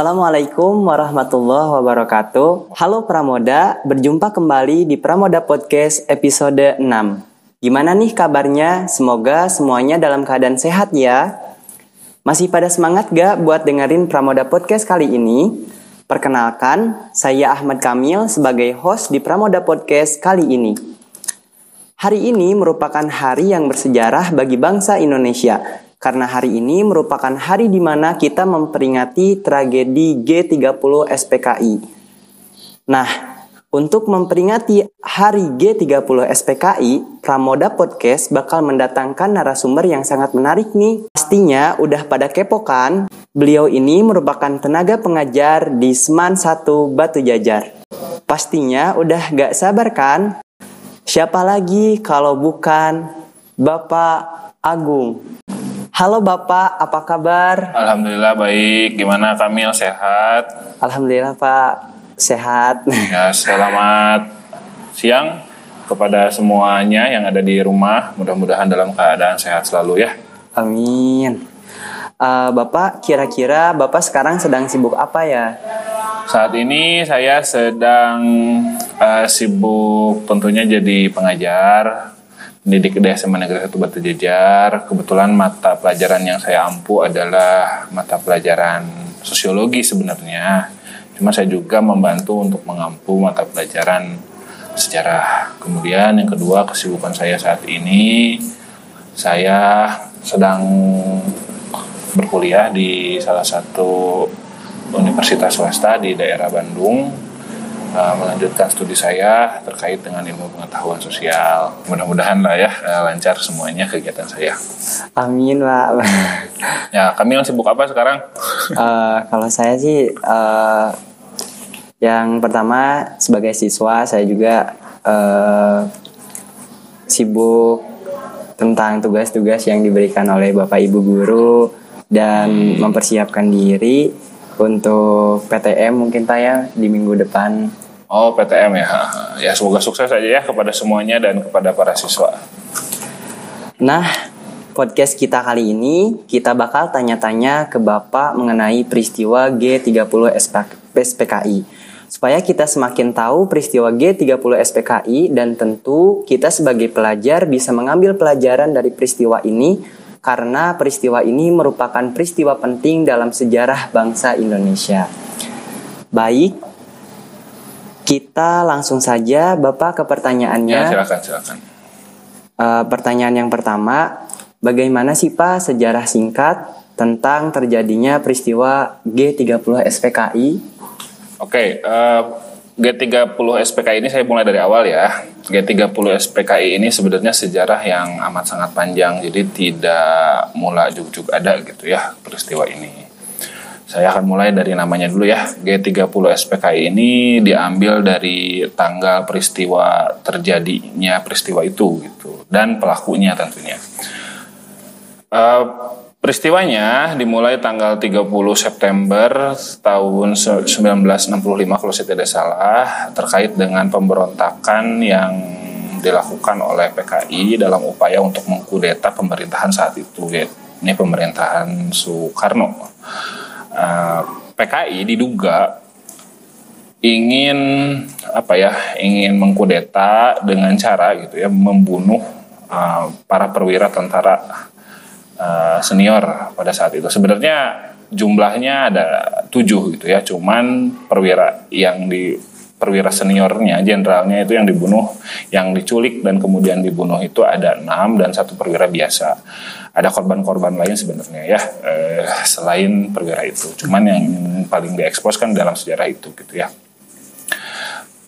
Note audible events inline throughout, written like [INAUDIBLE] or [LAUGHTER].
Assalamualaikum warahmatullahi wabarakatuh. Halo Pramoda, berjumpa kembali di Pramoda Podcast episode 6. Gimana nih kabarnya? Semoga semuanya dalam keadaan sehat ya. Masih pada semangat gak buat dengerin Pramoda Podcast kali ini? Perkenalkan, saya Ahmad Kamil sebagai host di Pramoda Podcast kali ini. Hari ini merupakan hari yang bersejarah bagi bangsa Indonesia karena hari ini merupakan hari di mana kita memperingati tragedi G30 SPKI. Nah, untuk memperingati hari G30 SPKI, Pramoda Podcast bakal mendatangkan narasumber yang sangat menarik nih. Pastinya udah pada kepo kan? Beliau ini merupakan tenaga pengajar di Seman 1 Batu Jajar. Pastinya udah gak sabar kan? Siapa lagi kalau bukan Bapak Agung? Halo Bapak, apa kabar? Alhamdulillah baik. Gimana Kamil sehat? Alhamdulillah Pak, sehat. [LAUGHS] Ya, selamat siang kepada semuanya yang ada di rumah. Mudah-mudahan dalam keadaan sehat selalu ya. Amin. Uh, Bapak, kira-kira Bapak sekarang sedang sibuk apa ya? Saat ini saya sedang uh, sibuk tentunya jadi pengajar pendidik di SMA Negeri 1 Batu Jajar. Kebetulan mata pelajaran yang saya ampu adalah mata pelajaran sosiologi sebenarnya. Cuma saya juga membantu untuk mengampu mata pelajaran sejarah. Kemudian yang kedua kesibukan saya saat ini saya sedang berkuliah di salah satu universitas swasta di daerah Bandung uh, melanjutkan studi saya terkait dengan ilmu pengetahuan sosial. Mudah-mudahan lah ya uh, lancar semuanya kegiatan saya. Amin Pak. ya kami yang sibuk apa sekarang? uh, kalau saya sih uh, yang pertama sebagai siswa saya juga uh, sibuk tentang tugas-tugas yang diberikan oleh Bapak Ibu guru dan mempersiapkan diri untuk PTM mungkin ya di minggu depan. Oh PTM ya, [LAUGHS] ya semoga sukses saja ya kepada semuanya dan kepada para siswa. Nah, podcast kita kali ini kita bakal tanya-tanya ke Bapak mengenai peristiwa G30 SPKI. Supaya kita semakin tahu peristiwa G30 SPKI dan tentu kita sebagai pelajar bisa mengambil pelajaran dari peristiwa ini karena peristiwa ini merupakan peristiwa penting dalam sejarah bangsa Indonesia. Baik, kita langsung saja Bapak ke pertanyaannya. Ya, silakan, silakan. Uh, pertanyaan yang pertama, bagaimana sih Pak sejarah singkat tentang terjadinya peristiwa G30 SPKI? Oke, okay, uh, G30 SPKI ini saya mulai dari awal ya. G30 SPKI ini sebenarnya sejarah yang amat sangat panjang, jadi tidak mula juk-juk ada gitu ya peristiwa ini. Saya akan mulai dari namanya dulu ya. G30 SPKI ini diambil dari tanggal peristiwa terjadinya peristiwa itu gitu dan pelakunya tentunya. Uh, Peristiwanya dimulai tanggal 30 September tahun 1965 kalau saya tidak salah terkait dengan pemberontakan yang dilakukan oleh PKI dalam upaya untuk mengkudeta pemerintahan saat itu ini pemerintahan Soekarno. Uh, PKI diduga ingin apa ya ingin mengkudeta dengan cara gitu ya membunuh uh, para perwira tentara uh, senior pada saat itu. Sebenarnya jumlahnya ada tujuh gitu ya, cuman perwira yang di perwira seniornya, jenderalnya itu yang dibunuh, yang diculik dan kemudian dibunuh itu ada enam dan satu perwira biasa. Ada korban-korban lain sebenarnya ya, eh, selain perwira itu. Cuman yang paling diekspos kan dalam sejarah itu gitu ya.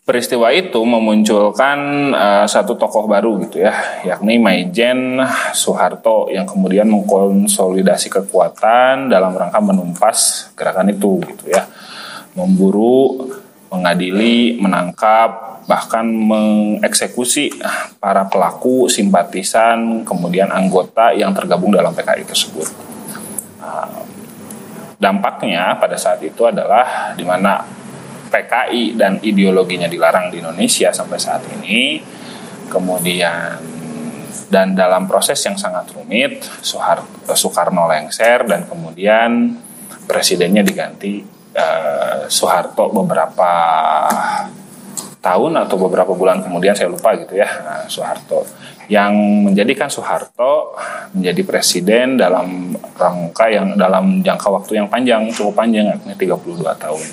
Peristiwa itu memunculkan uh, satu tokoh baru gitu ya, yakni Maijen Soeharto yang kemudian mengkonsolidasi kekuatan dalam rangka menumpas gerakan itu gitu ya. Memburu, mengadili, menangkap, bahkan mengeksekusi para pelaku, simpatisan, kemudian anggota yang tergabung dalam PKI tersebut. Uh, dampaknya pada saat itu adalah di mana PKI dan ideologinya dilarang di Indonesia sampai saat ini. Kemudian dan dalam proses yang sangat rumit Soekarno lengser dan kemudian presidennya diganti uh, Soeharto beberapa tahun atau beberapa bulan kemudian saya lupa gitu ya nah, Soeharto. Yang menjadikan Soeharto menjadi presiden dalam rangka yang dalam jangka waktu yang panjang cukup panjang artinya 32 tahun.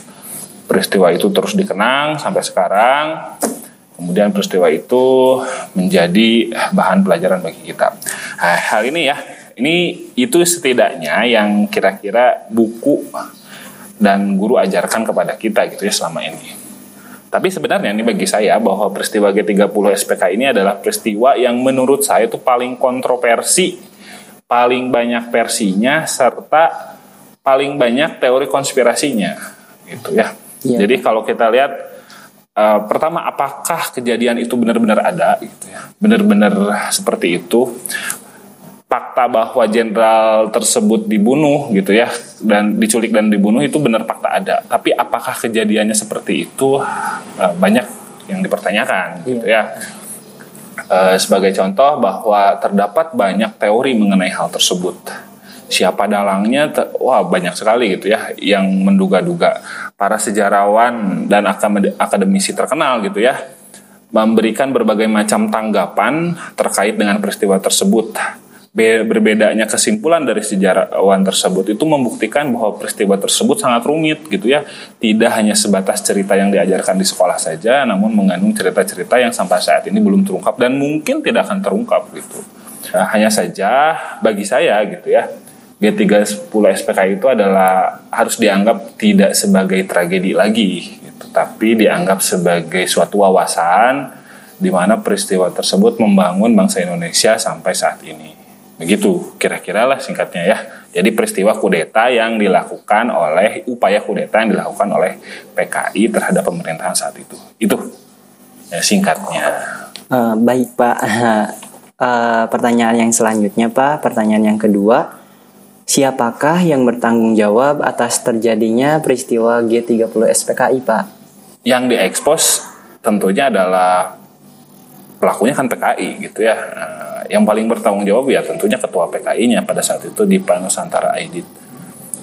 Peristiwa itu terus dikenang sampai sekarang. Kemudian peristiwa itu menjadi bahan pelajaran bagi kita. Nah, hal ini ya ini itu setidaknya yang kira-kira buku dan guru ajarkan kepada kita gitu ya selama ini tapi sebenarnya ini bagi saya bahwa peristiwa G30 SPK ini adalah peristiwa yang menurut saya itu paling kontroversi, paling banyak versinya serta paling banyak teori konspirasinya gitu ya. ya. Jadi kalau kita lihat uh, pertama apakah kejadian itu benar-benar ada gitu ya. Benar-benar seperti itu fakta bahwa jenderal tersebut dibunuh gitu ya dan diculik dan dibunuh itu benar fakta ada. Tapi apakah kejadiannya seperti itu? Uh, banyak yang dipertanyakan gitu ya. Uh, sebagai contoh bahwa terdapat banyak teori mengenai hal tersebut. Siapa dalangnya? Wah banyak sekali gitu ya yang menduga-duga. Para sejarawan dan akademisi terkenal gitu ya memberikan berbagai macam tanggapan terkait dengan peristiwa tersebut berbedanya kesimpulan dari sejarawan tersebut itu membuktikan bahwa peristiwa tersebut sangat rumit gitu ya. Tidak hanya sebatas cerita yang diajarkan di sekolah saja namun mengandung cerita-cerita yang sampai saat ini belum terungkap dan mungkin tidak akan terungkap gitu. Nah, hanya saja bagi saya gitu ya G30 SPK itu adalah harus dianggap tidak sebagai tragedi lagi gitu tapi dianggap sebagai suatu wawasan di mana peristiwa tersebut membangun bangsa Indonesia sampai saat ini Begitu kira-kira lah singkatnya ya. Jadi peristiwa kudeta yang dilakukan oleh upaya kudeta yang dilakukan oleh PKI terhadap pemerintahan saat itu. Itu ya, singkatnya. Uh, baik Pak. Uh, [LAUGHS] pertanyaan yang selanjutnya Pak, pertanyaan yang kedua. Siapakah yang bertanggung jawab atas terjadinya peristiwa G30 SPKI Pak? Yang diekspos tentunya adalah pelakunya kan PKI gitu ya. Nah, yang paling bertanggung jawab ya tentunya ketua PKI-nya pada saat itu di Nusantara Aidit.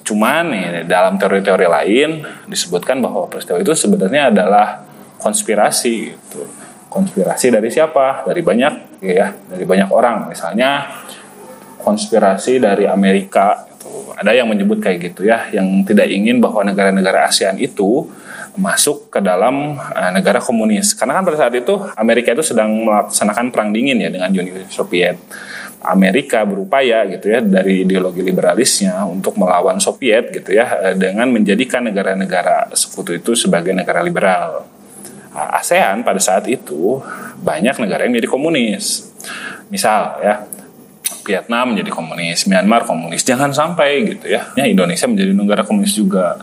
Cuman nih dalam teori-teori lain disebutkan bahwa peristiwa itu sebenarnya adalah konspirasi gitu. Konspirasi dari siapa? Dari banyak ya, dari banyak orang. Misalnya konspirasi dari Amerika gitu. Ada yang menyebut kayak gitu ya, yang tidak ingin bahwa negara-negara ASEAN itu masuk ke dalam uh, negara komunis. Karena kan pada saat itu Amerika itu sedang melaksanakan perang dingin ya dengan Uni Soviet. Amerika berupaya gitu ya dari ideologi liberalisnya untuk melawan Soviet gitu ya eh, dengan menjadikan negara-negara sekutu itu sebagai negara liberal. Nah, ASEAN pada saat itu banyak negara yang menjadi komunis. Misal ya Vietnam menjadi komunis, Myanmar komunis. Jangan sampai gitu ya. ya Indonesia menjadi negara komunis juga.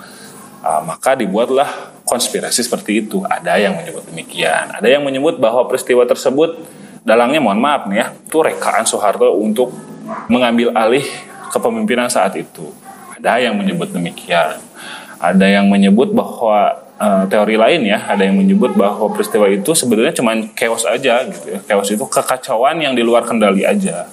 Uh, maka dibuatlah konspirasi seperti itu. Ada yang menyebut demikian. Ada yang menyebut bahwa peristiwa tersebut dalangnya mohon maaf nih ya, itu rekaan Soeharto untuk mengambil alih kepemimpinan saat itu. Ada yang menyebut demikian. Ada yang menyebut bahwa uh, teori lain ya, ada yang menyebut bahwa peristiwa itu sebenarnya cuma chaos aja gitu ya. Chaos itu kekacauan yang di luar kendali aja.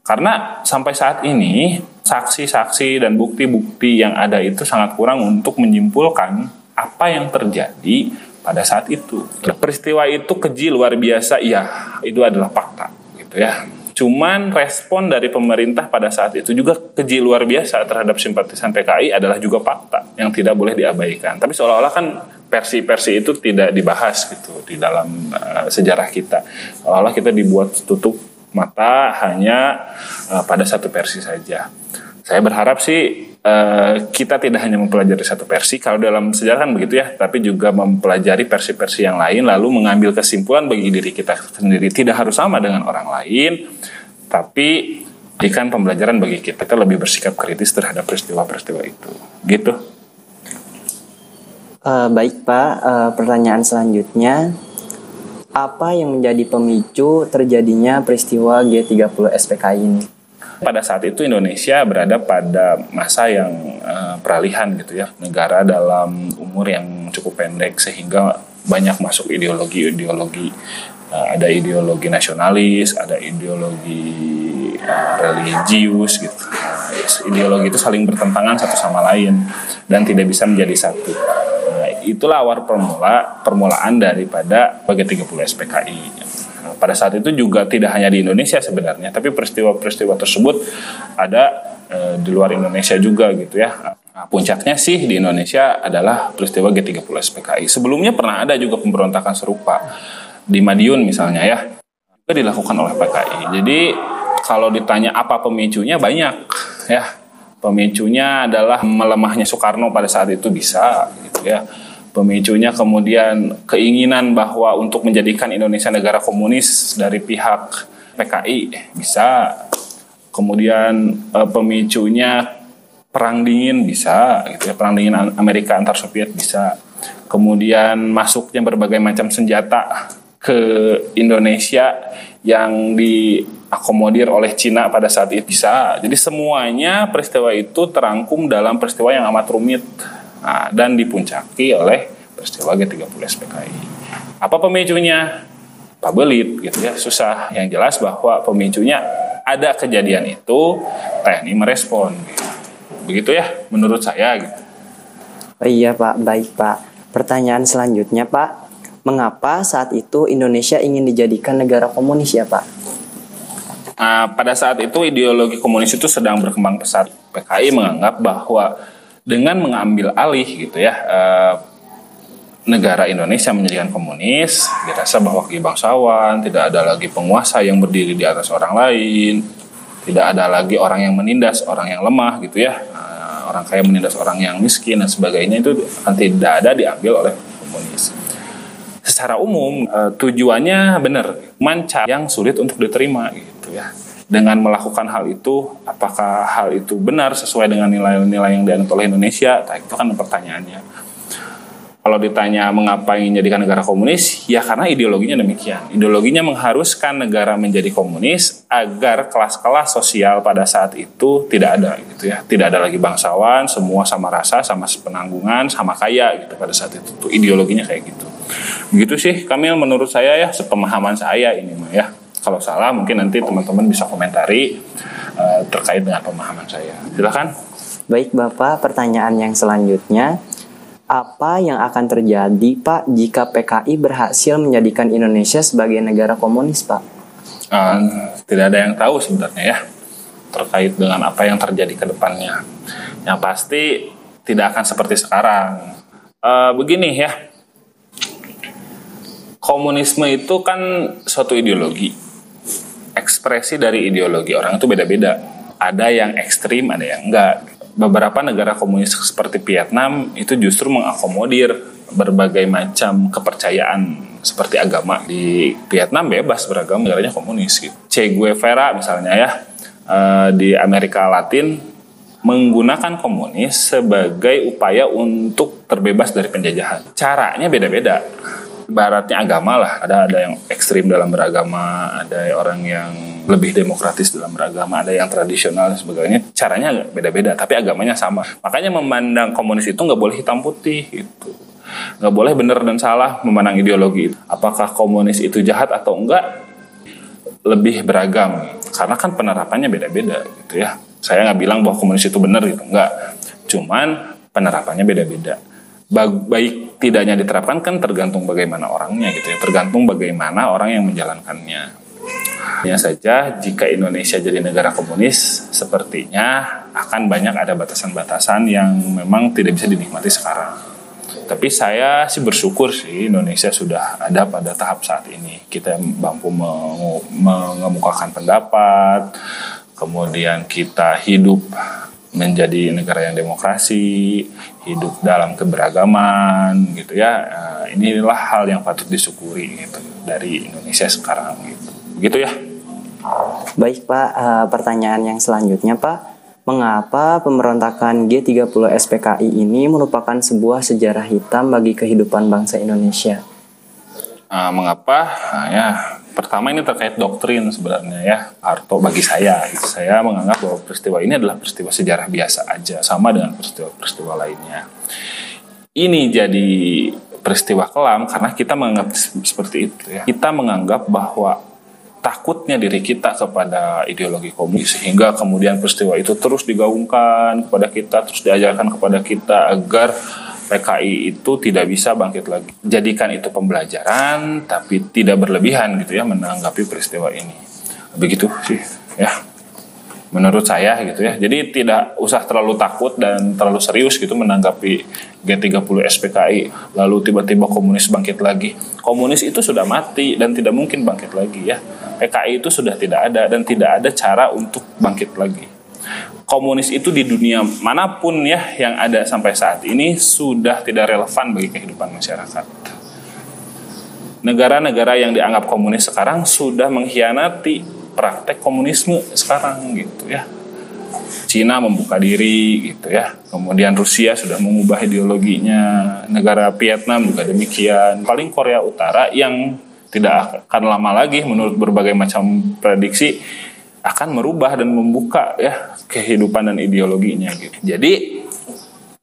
Karena sampai saat ini saksi-saksi dan bukti-bukti yang ada itu sangat kurang untuk menyimpulkan apa yang terjadi pada saat itu. Peristiwa itu keji luar biasa, ya itu adalah fakta, gitu ya. Cuman respon dari pemerintah pada saat itu juga keji luar biasa terhadap simpatisan PKI adalah juga fakta yang tidak boleh diabaikan. Tapi seolah-olah kan versi-versi itu tidak dibahas gitu di dalam uh, sejarah kita. Seolah-olah kita dibuat tutup mata hanya uh, pada satu versi saja. Saya berharap sih Uh, kita tidak hanya mempelajari satu versi kalau dalam sejarah kan begitu ya tapi juga mempelajari versi-versi yang lain lalu mengambil kesimpulan bagi diri kita sendiri. Tidak harus sama dengan orang lain tapi ikan pembelajaran bagi kita kita lebih bersikap kritis terhadap peristiwa-peristiwa itu. Gitu. Uh, baik pak. Uh, pertanyaan selanjutnya apa yang menjadi pemicu terjadinya peristiwa G30 SPKI ini? Pada saat itu Indonesia berada pada masa yang uh, peralihan gitu ya, negara dalam umur yang cukup pendek sehingga banyak masuk ideologi-ideologi uh, ada ideologi nasionalis, ada ideologi uh, religius gitu. Uh, ideologi itu saling bertentangan satu sama lain dan tidak bisa menjadi satu. Nah, itulah awal permula permulaan daripada bagi 30 SPKI. Nah, pada saat itu juga tidak hanya di Indonesia sebenarnya, tapi peristiwa-peristiwa tersebut ada eh, di luar Indonesia juga gitu ya. Nah, puncaknya sih di Indonesia adalah peristiwa G30 SPKI. Sebelumnya pernah ada juga pemberontakan serupa di Madiun misalnya ya, juga dilakukan oleh PKI. Jadi kalau ditanya apa pemicunya banyak ya. Pemicunya adalah melemahnya Soekarno pada saat itu bisa gitu ya. Pemicunya kemudian keinginan bahwa untuk menjadikan Indonesia negara komunis dari pihak PKI bisa. Kemudian eh, pemicunya perang dingin bisa gitu ya. Perang dingin Amerika antar Soviet bisa. Kemudian masuknya berbagai macam senjata ke Indonesia yang diakomodir oleh Cina pada saat itu bisa. Jadi semuanya peristiwa itu terangkum dalam peristiwa yang amat rumit nah, dan dipuncaki oleh peristiwa G30 SPKI. Apa pemicunya? Pak Belit gitu ya, susah. Yang jelas bahwa pemicunya ada kejadian itu, TNI merespon. Gitu. Begitu ya, menurut saya gitu. Oh iya Pak, baik Pak. Pertanyaan selanjutnya Pak, mengapa saat itu Indonesia ingin dijadikan negara komunis ya Pak? Nah, pada saat itu ideologi komunis itu sedang berkembang pesat. PKI menganggap bahwa dengan mengambil alih gitu ya eh, negara Indonesia menjadikan komunis, dirasa bahwa bangsawan, tidak ada lagi penguasa yang berdiri di atas orang lain, tidak ada lagi orang yang menindas orang yang lemah gitu ya, nah, orang kaya menindas orang yang miskin dan sebagainya itu akan tidak ada diambil oleh komunis. Secara umum eh, tujuannya benar, manca yang sulit untuk diterima gitu ya dengan melakukan hal itu, apakah hal itu benar sesuai dengan nilai-nilai yang dianut oleh Indonesia? Nah, itu kan pertanyaannya. Kalau ditanya mengapa ingin menjadikan negara komunis, ya karena ideologinya demikian. Ideologinya mengharuskan negara menjadi komunis agar kelas-kelas sosial pada saat itu tidak ada gitu ya. Tidak ada lagi bangsawan, semua sama rasa, sama penanggungan, sama kaya gitu pada saat itu. Tuh ideologinya kayak gitu. Begitu sih Kamil menurut saya ya, sepemahaman saya ini mah ya. Kalau salah mungkin nanti teman-teman bisa komentari uh, terkait dengan pemahaman saya. Silakan. Baik Bapak, pertanyaan yang selanjutnya. Apa yang akan terjadi Pak jika PKI berhasil menjadikan Indonesia sebagai negara komunis Pak? Uh, tidak ada yang tahu sebenarnya ya terkait dengan apa yang terjadi ke depannya. Yang pasti tidak akan seperti sekarang. Uh, begini ya, komunisme itu kan suatu ideologi ekspresi dari ideologi orang itu beda-beda. Ada yang ekstrim, ada yang enggak. Beberapa negara komunis seperti Vietnam itu justru mengakomodir berbagai macam kepercayaan seperti agama di Vietnam bebas beragama negaranya komunis gitu. Che Guevara misalnya ya eh, di Amerika Latin menggunakan komunis sebagai upaya untuk terbebas dari penjajahan. Caranya beda-beda baratnya agama lah. Ada ada yang ekstrim dalam beragama, ada orang yang lebih demokratis dalam beragama, ada yang tradisional dan sebagainya. Caranya beda-beda, tapi agamanya sama. Makanya memandang komunis itu nggak boleh hitam putih gitu. Nggak boleh benar dan salah memandang ideologi. Apakah komunis itu jahat atau enggak? Lebih beragam. Karena kan penerapannya beda-beda gitu ya. Saya nggak bilang bahwa komunis itu benar gitu, enggak. Cuman penerapannya beda-beda baik tidaknya diterapkan kan tergantung bagaimana orangnya gitu ya. Tergantung bagaimana orang yang menjalankannya. Hanya saja jika Indonesia jadi negara komunis sepertinya akan banyak ada batasan-batasan yang memang tidak bisa dinikmati sekarang. Tapi saya sih bersyukur sih Indonesia sudah ada pada tahap saat ini. Kita mampu mengemukakan pendapat kemudian kita hidup menjadi negara yang demokrasi, hidup dalam keberagaman gitu ya. Nah, inilah hal yang patut disyukuri gitu dari Indonesia sekarang gitu. Begitu ya. Baik Pak, uh, pertanyaan yang selanjutnya Pak. Mengapa pemberontakan G30 SPKI ini merupakan sebuah sejarah hitam bagi kehidupan bangsa Indonesia? Uh, mengapa? Nah, ya Pertama ini terkait doktrin sebenarnya ya, Harto bagi saya. Saya menganggap bahwa peristiwa ini adalah peristiwa sejarah biasa aja, sama dengan peristiwa-peristiwa lainnya. Ini jadi peristiwa kelam karena kita menganggap seperti itu ya. Kita menganggap bahwa takutnya diri kita kepada ideologi komunis sehingga kemudian peristiwa itu terus digaungkan kepada kita terus diajarkan kepada kita agar PKI itu tidak bisa bangkit lagi. Jadikan itu pembelajaran tapi tidak berlebihan gitu ya menanggapi peristiwa ini. Begitu sih ya menurut saya gitu ya. Jadi tidak usah terlalu takut dan terlalu serius gitu menanggapi G30 SPKI lalu tiba-tiba komunis bangkit lagi. Komunis itu sudah mati dan tidak mungkin bangkit lagi ya. PKI itu sudah tidak ada dan tidak ada cara untuk bangkit lagi. Komunis itu di dunia mana pun ya yang ada sampai saat ini sudah tidak relevan bagi kehidupan masyarakat. Negara-negara yang dianggap komunis sekarang sudah mengkhianati praktek komunisme sekarang gitu ya. Cina membuka diri gitu ya. Kemudian Rusia sudah mengubah ideologinya. Negara Vietnam juga demikian. Paling Korea Utara yang tidak akan lama lagi menurut berbagai macam prediksi akan merubah dan membuka ya kehidupan dan ideologinya gitu. Jadi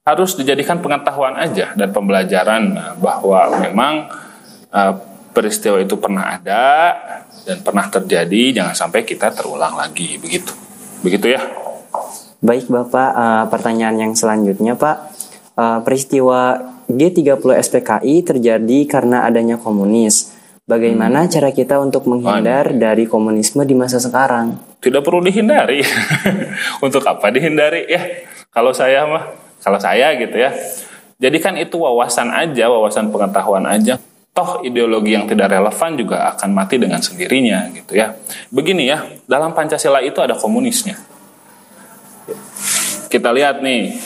harus dijadikan pengetahuan aja dan pembelajaran bahwa memang uh, peristiwa itu pernah ada dan pernah terjadi jangan sampai kita terulang lagi begitu. Begitu ya. Baik bapak uh, pertanyaan yang selanjutnya pak. Uh, peristiwa G30 SPKI terjadi karena adanya komunis Bagaimana hmm. cara kita untuk menghindar dari komunisme di masa sekarang? Tidak perlu dihindari. [LAUGHS] untuk apa dihindari ya? Kalau saya mah, kalau saya gitu ya. Jadikan itu wawasan aja, wawasan pengetahuan aja toh ideologi yang tidak relevan juga akan mati dengan sendirinya gitu ya. Begini ya, dalam Pancasila itu ada komunisnya. Kita lihat nih,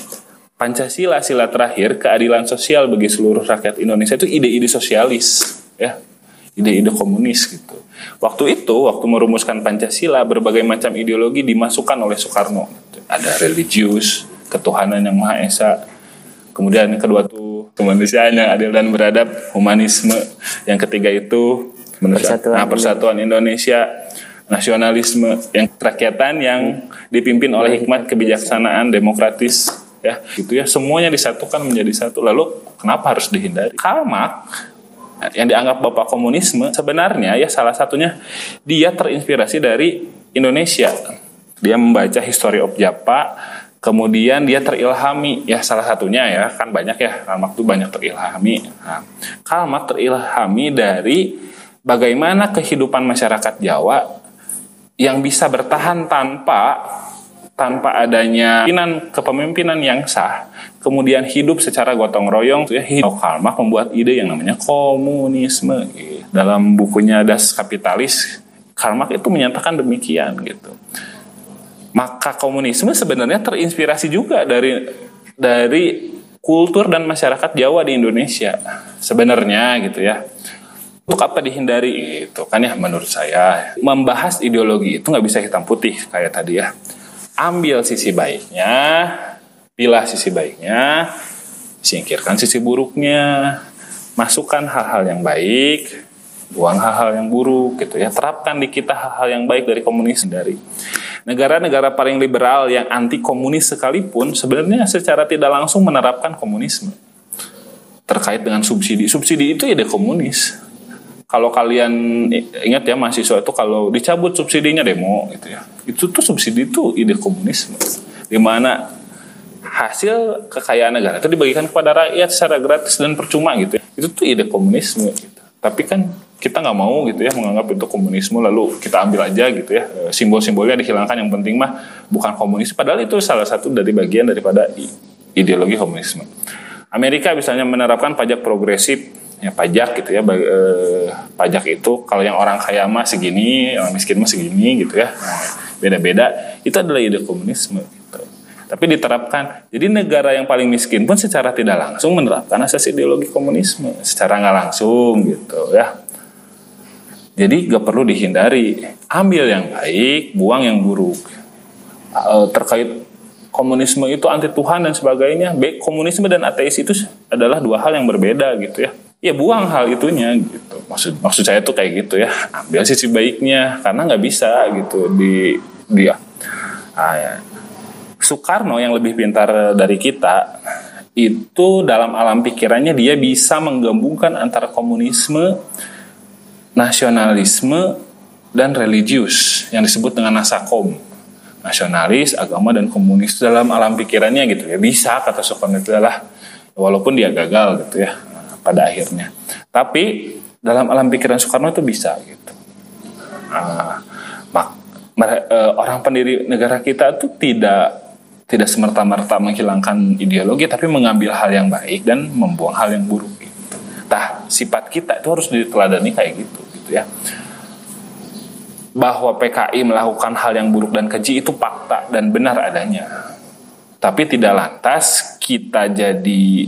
Pancasila sila terakhir keadilan sosial bagi seluruh rakyat Indonesia itu ide-ide sosialis ya. Ide-ide komunis gitu. Waktu itu, waktu merumuskan Pancasila, berbagai macam ideologi dimasukkan oleh Soekarno. Ada religius, ketuhanan yang Maha Esa. Kemudian kedua tuh kemanusiaan yang adil dan beradab, humanisme. Yang ketiga itu persatuan, nah, persatuan Indonesia, nasionalisme, yang kerakyatan yang dipimpin oleh hikmat kebijaksanaan demokratis ya gitu ya semuanya disatukan menjadi satu lalu kenapa harus dihindari Karl Marx yang dianggap bapak komunisme sebenarnya ya salah satunya dia terinspirasi dari Indonesia dia membaca History of Japa Kemudian dia terilhami, ya salah satunya ya, kan banyak ya, Karl Marx itu banyak terilhami. Nah, Karl Marx terilhami dari bagaimana kehidupan masyarakat Jawa yang bisa bertahan tanpa tanpa adanya pimpinan kepemimpinan yang sah, kemudian hidup secara gotong royong, ya hidup. Karl membuat ide yang namanya komunisme. Gitu. Dalam bukunya Das Kapitalis, Karl Marx itu menyatakan demikian gitu. Maka komunisme sebenarnya terinspirasi juga dari dari kultur dan masyarakat Jawa di Indonesia sebenarnya gitu ya. Untuk apa dihindari itu kan ya menurut saya. Membahas ideologi itu nggak bisa hitam putih kayak tadi ya ambil sisi baiknya pilih sisi baiknya singkirkan sisi buruknya masukkan hal-hal yang baik buang hal-hal yang buruk gitu ya. Terapkan di kita hal-hal yang baik dari komunis dari negara-negara paling liberal yang anti komunis sekalipun sebenarnya secara tidak langsung menerapkan komunisme. Terkait dengan subsidi. Subsidi itu ide komunis kalau kalian ingat ya mahasiswa itu kalau dicabut subsidinya demo gitu ya. Itu tuh subsidi itu ide komunisme. Di mana hasil kekayaan negara itu dibagikan kepada rakyat secara gratis dan percuma gitu ya. itu tuh ide komunisme gitu. Tapi kan kita nggak mau gitu ya menganggap itu komunisme lalu kita ambil aja gitu ya. E, simbol-simbolnya dihilangkan yang penting mah bukan komunis padahal itu salah satu dari bagian daripada ideologi komunisme. Amerika misalnya menerapkan pajak progresif ya pajak gitu ya eh, pajak itu kalau yang orang kaya mah segini orang miskin mah segini gitu ya beda-beda itu adalah ide komunisme gitu. tapi diterapkan jadi negara yang paling miskin pun secara tidak langsung menerapkan asas ideologi komunisme secara nggak langsung gitu ya jadi gak perlu dihindari. Ambil yang baik, buang yang buruk. Uh, terkait komunisme itu anti Tuhan dan sebagainya. Baik komunisme dan ateis itu adalah dua hal yang berbeda gitu ya. Ya buang hal itunya gitu. Maksud maksud saya tuh kayak gitu ya. Ambil sisi baiknya karena nggak bisa gitu di dia. Ah, ya. Soekarno yang lebih pintar dari kita itu dalam alam pikirannya dia bisa menggabungkan antara komunisme nasionalisme dan religius yang disebut dengan nasakom nasionalis, agama dan komunis dalam alam pikirannya gitu ya bisa kata Soekarno itu adalah walaupun dia gagal gitu ya pada akhirnya tapi dalam alam pikiran Soekarno itu bisa gitu uh, orang pendiri negara kita itu tidak tidak semerta-merta menghilangkan ideologi tapi mengambil hal yang baik dan membuang hal yang buruk gitu. Nah, sifat kita itu harus diteladani kayak gitu gitu ya bahwa PKI melakukan hal yang buruk dan keji itu fakta dan benar adanya. Tapi tidak lantas kita jadi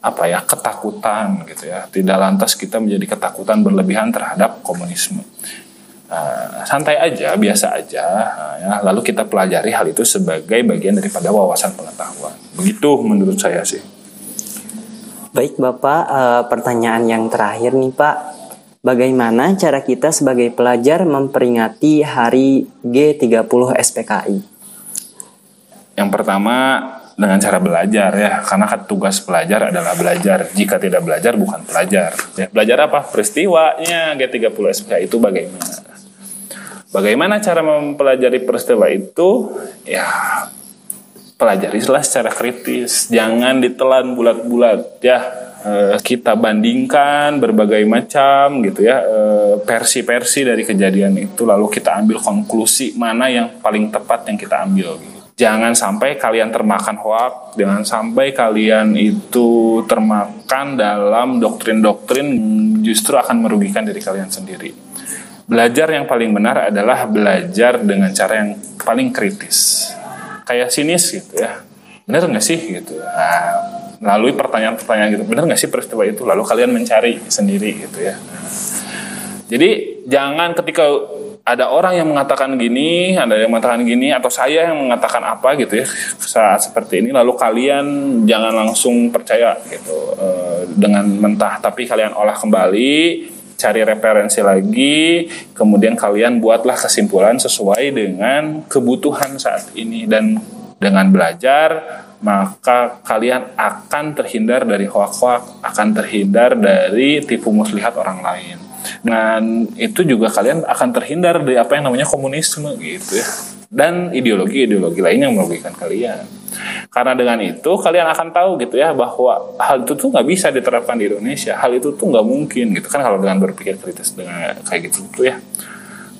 apa ya ketakutan gitu ya. Tidak lantas kita menjadi ketakutan berlebihan terhadap komunisme. Uh, santai aja, biasa aja, uh, ya. Lalu kita pelajari hal itu sebagai bagian daripada wawasan pengetahuan. Begitu menurut saya sih. Baik Bapak, uh, pertanyaan yang terakhir nih Pak Bagaimana cara kita sebagai pelajar memperingati hari G30 SPKI? Yang pertama dengan cara belajar ya, karena tugas pelajar adalah belajar. Jika tidak belajar bukan pelajar. Ya, belajar apa? Peristiwanya G30 SPKI itu bagaimana? Bagaimana cara mempelajari peristiwa itu? Ya, pelajarilah secara kritis. Jangan ditelan bulat-bulat ya Eh, kita bandingkan berbagai macam gitu ya eh, versi-versi dari kejadian itu lalu kita ambil konklusi mana yang paling tepat yang kita ambil gitu. Jangan sampai kalian termakan hoak, jangan sampai kalian itu termakan dalam doktrin-doktrin justru akan merugikan diri kalian sendiri. Belajar yang paling benar adalah belajar dengan cara yang paling kritis. Kayak sinis gitu ya. Benar nggak sih gitu. Nah, melalui pertanyaan-pertanyaan gitu benar nggak sih peristiwa itu lalu kalian mencari sendiri gitu ya jadi jangan ketika ada orang yang mengatakan gini, ada yang mengatakan gini, atau saya yang mengatakan apa gitu ya saat seperti ini, lalu kalian jangan langsung percaya gitu e, dengan mentah, tapi kalian olah kembali, cari referensi lagi, kemudian kalian buatlah kesimpulan sesuai dengan kebutuhan saat ini dan dengan belajar maka kalian akan terhindar dari hoak-hoak, akan terhindar dari tipu muslihat orang lain. Dan itu juga kalian akan terhindar dari apa yang namanya komunisme gitu ya. Dan ideologi-ideologi lain yang merugikan kalian. Karena dengan itu kalian akan tahu gitu ya bahwa hal itu tuh nggak bisa diterapkan di Indonesia. Hal itu tuh nggak mungkin gitu kan kalau dengan berpikir kritis dengan kayak gitu tuh ya.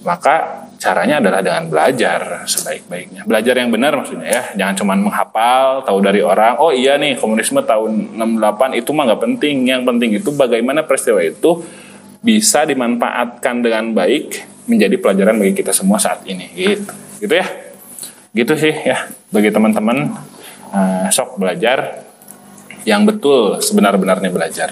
Maka caranya adalah dengan belajar sebaik-baiknya. Belajar yang benar maksudnya ya, jangan cuma menghafal, tahu dari orang, oh iya nih komunisme tahun 68 itu mah nggak penting. Yang penting itu bagaimana peristiwa itu bisa dimanfaatkan dengan baik menjadi pelajaran bagi kita semua saat ini. Gitu, gitu ya. Gitu sih ya bagi teman-teman uh, sok belajar yang betul sebenar-benarnya belajar.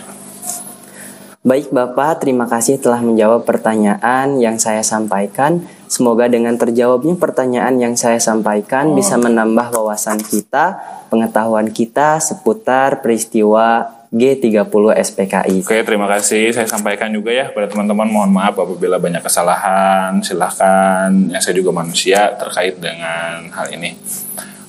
Baik Bapak, terima kasih telah menjawab pertanyaan yang saya sampaikan. Semoga dengan terjawabnya pertanyaan yang saya sampaikan oh. bisa menambah wawasan kita, pengetahuan kita seputar peristiwa G30 SPKI. Oke, terima kasih. Saya sampaikan juga ya kepada teman-teman. Mohon maaf apabila banyak kesalahan. Silahkan, yang saya juga manusia terkait dengan hal ini.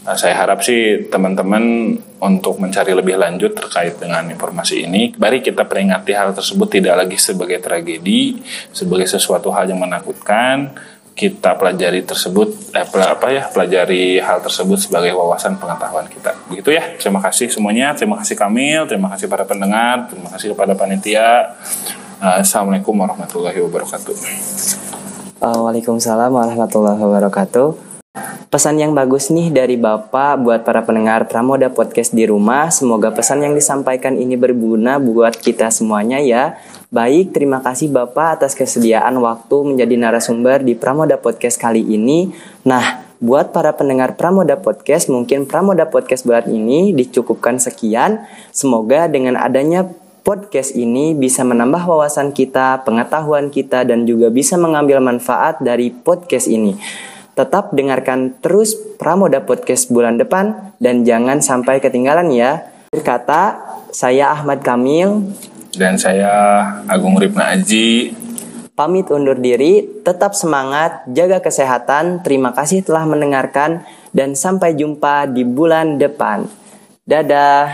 Nah, saya harap sih teman-teman untuk mencari lebih lanjut terkait dengan informasi ini, mari kita peringati hal tersebut tidak lagi sebagai tragedi, sebagai sesuatu hal yang menakutkan. Kita pelajari tersebut, eh, apa ya, pelajari hal tersebut sebagai wawasan pengetahuan kita. Begitu ya. Terima kasih semuanya. Terima kasih Kamil. Terima kasih para pendengar. Terima kasih kepada panitia. Assalamualaikum warahmatullahi wabarakatuh. Waalaikumsalam warahmatullahi wabarakatuh. Pesan yang bagus nih dari Bapak buat para pendengar Pramoda Podcast di rumah. Semoga pesan yang disampaikan ini berguna buat kita semuanya ya. Baik, terima kasih Bapak atas kesediaan waktu menjadi narasumber di Pramoda Podcast kali ini. Nah, buat para pendengar Pramoda Podcast, mungkin Pramoda Podcast buat ini dicukupkan sekian. Semoga dengan adanya podcast ini bisa menambah wawasan kita, pengetahuan kita, dan juga bisa mengambil manfaat dari podcast ini. Tetap dengarkan terus Pramoda Podcast bulan depan dan jangan sampai ketinggalan ya. Berkata, saya Ahmad Kamil dan saya Agung Ripna Aji. Pamit undur diri, tetap semangat, jaga kesehatan. Terima kasih telah mendengarkan dan sampai jumpa di bulan depan. Dadah.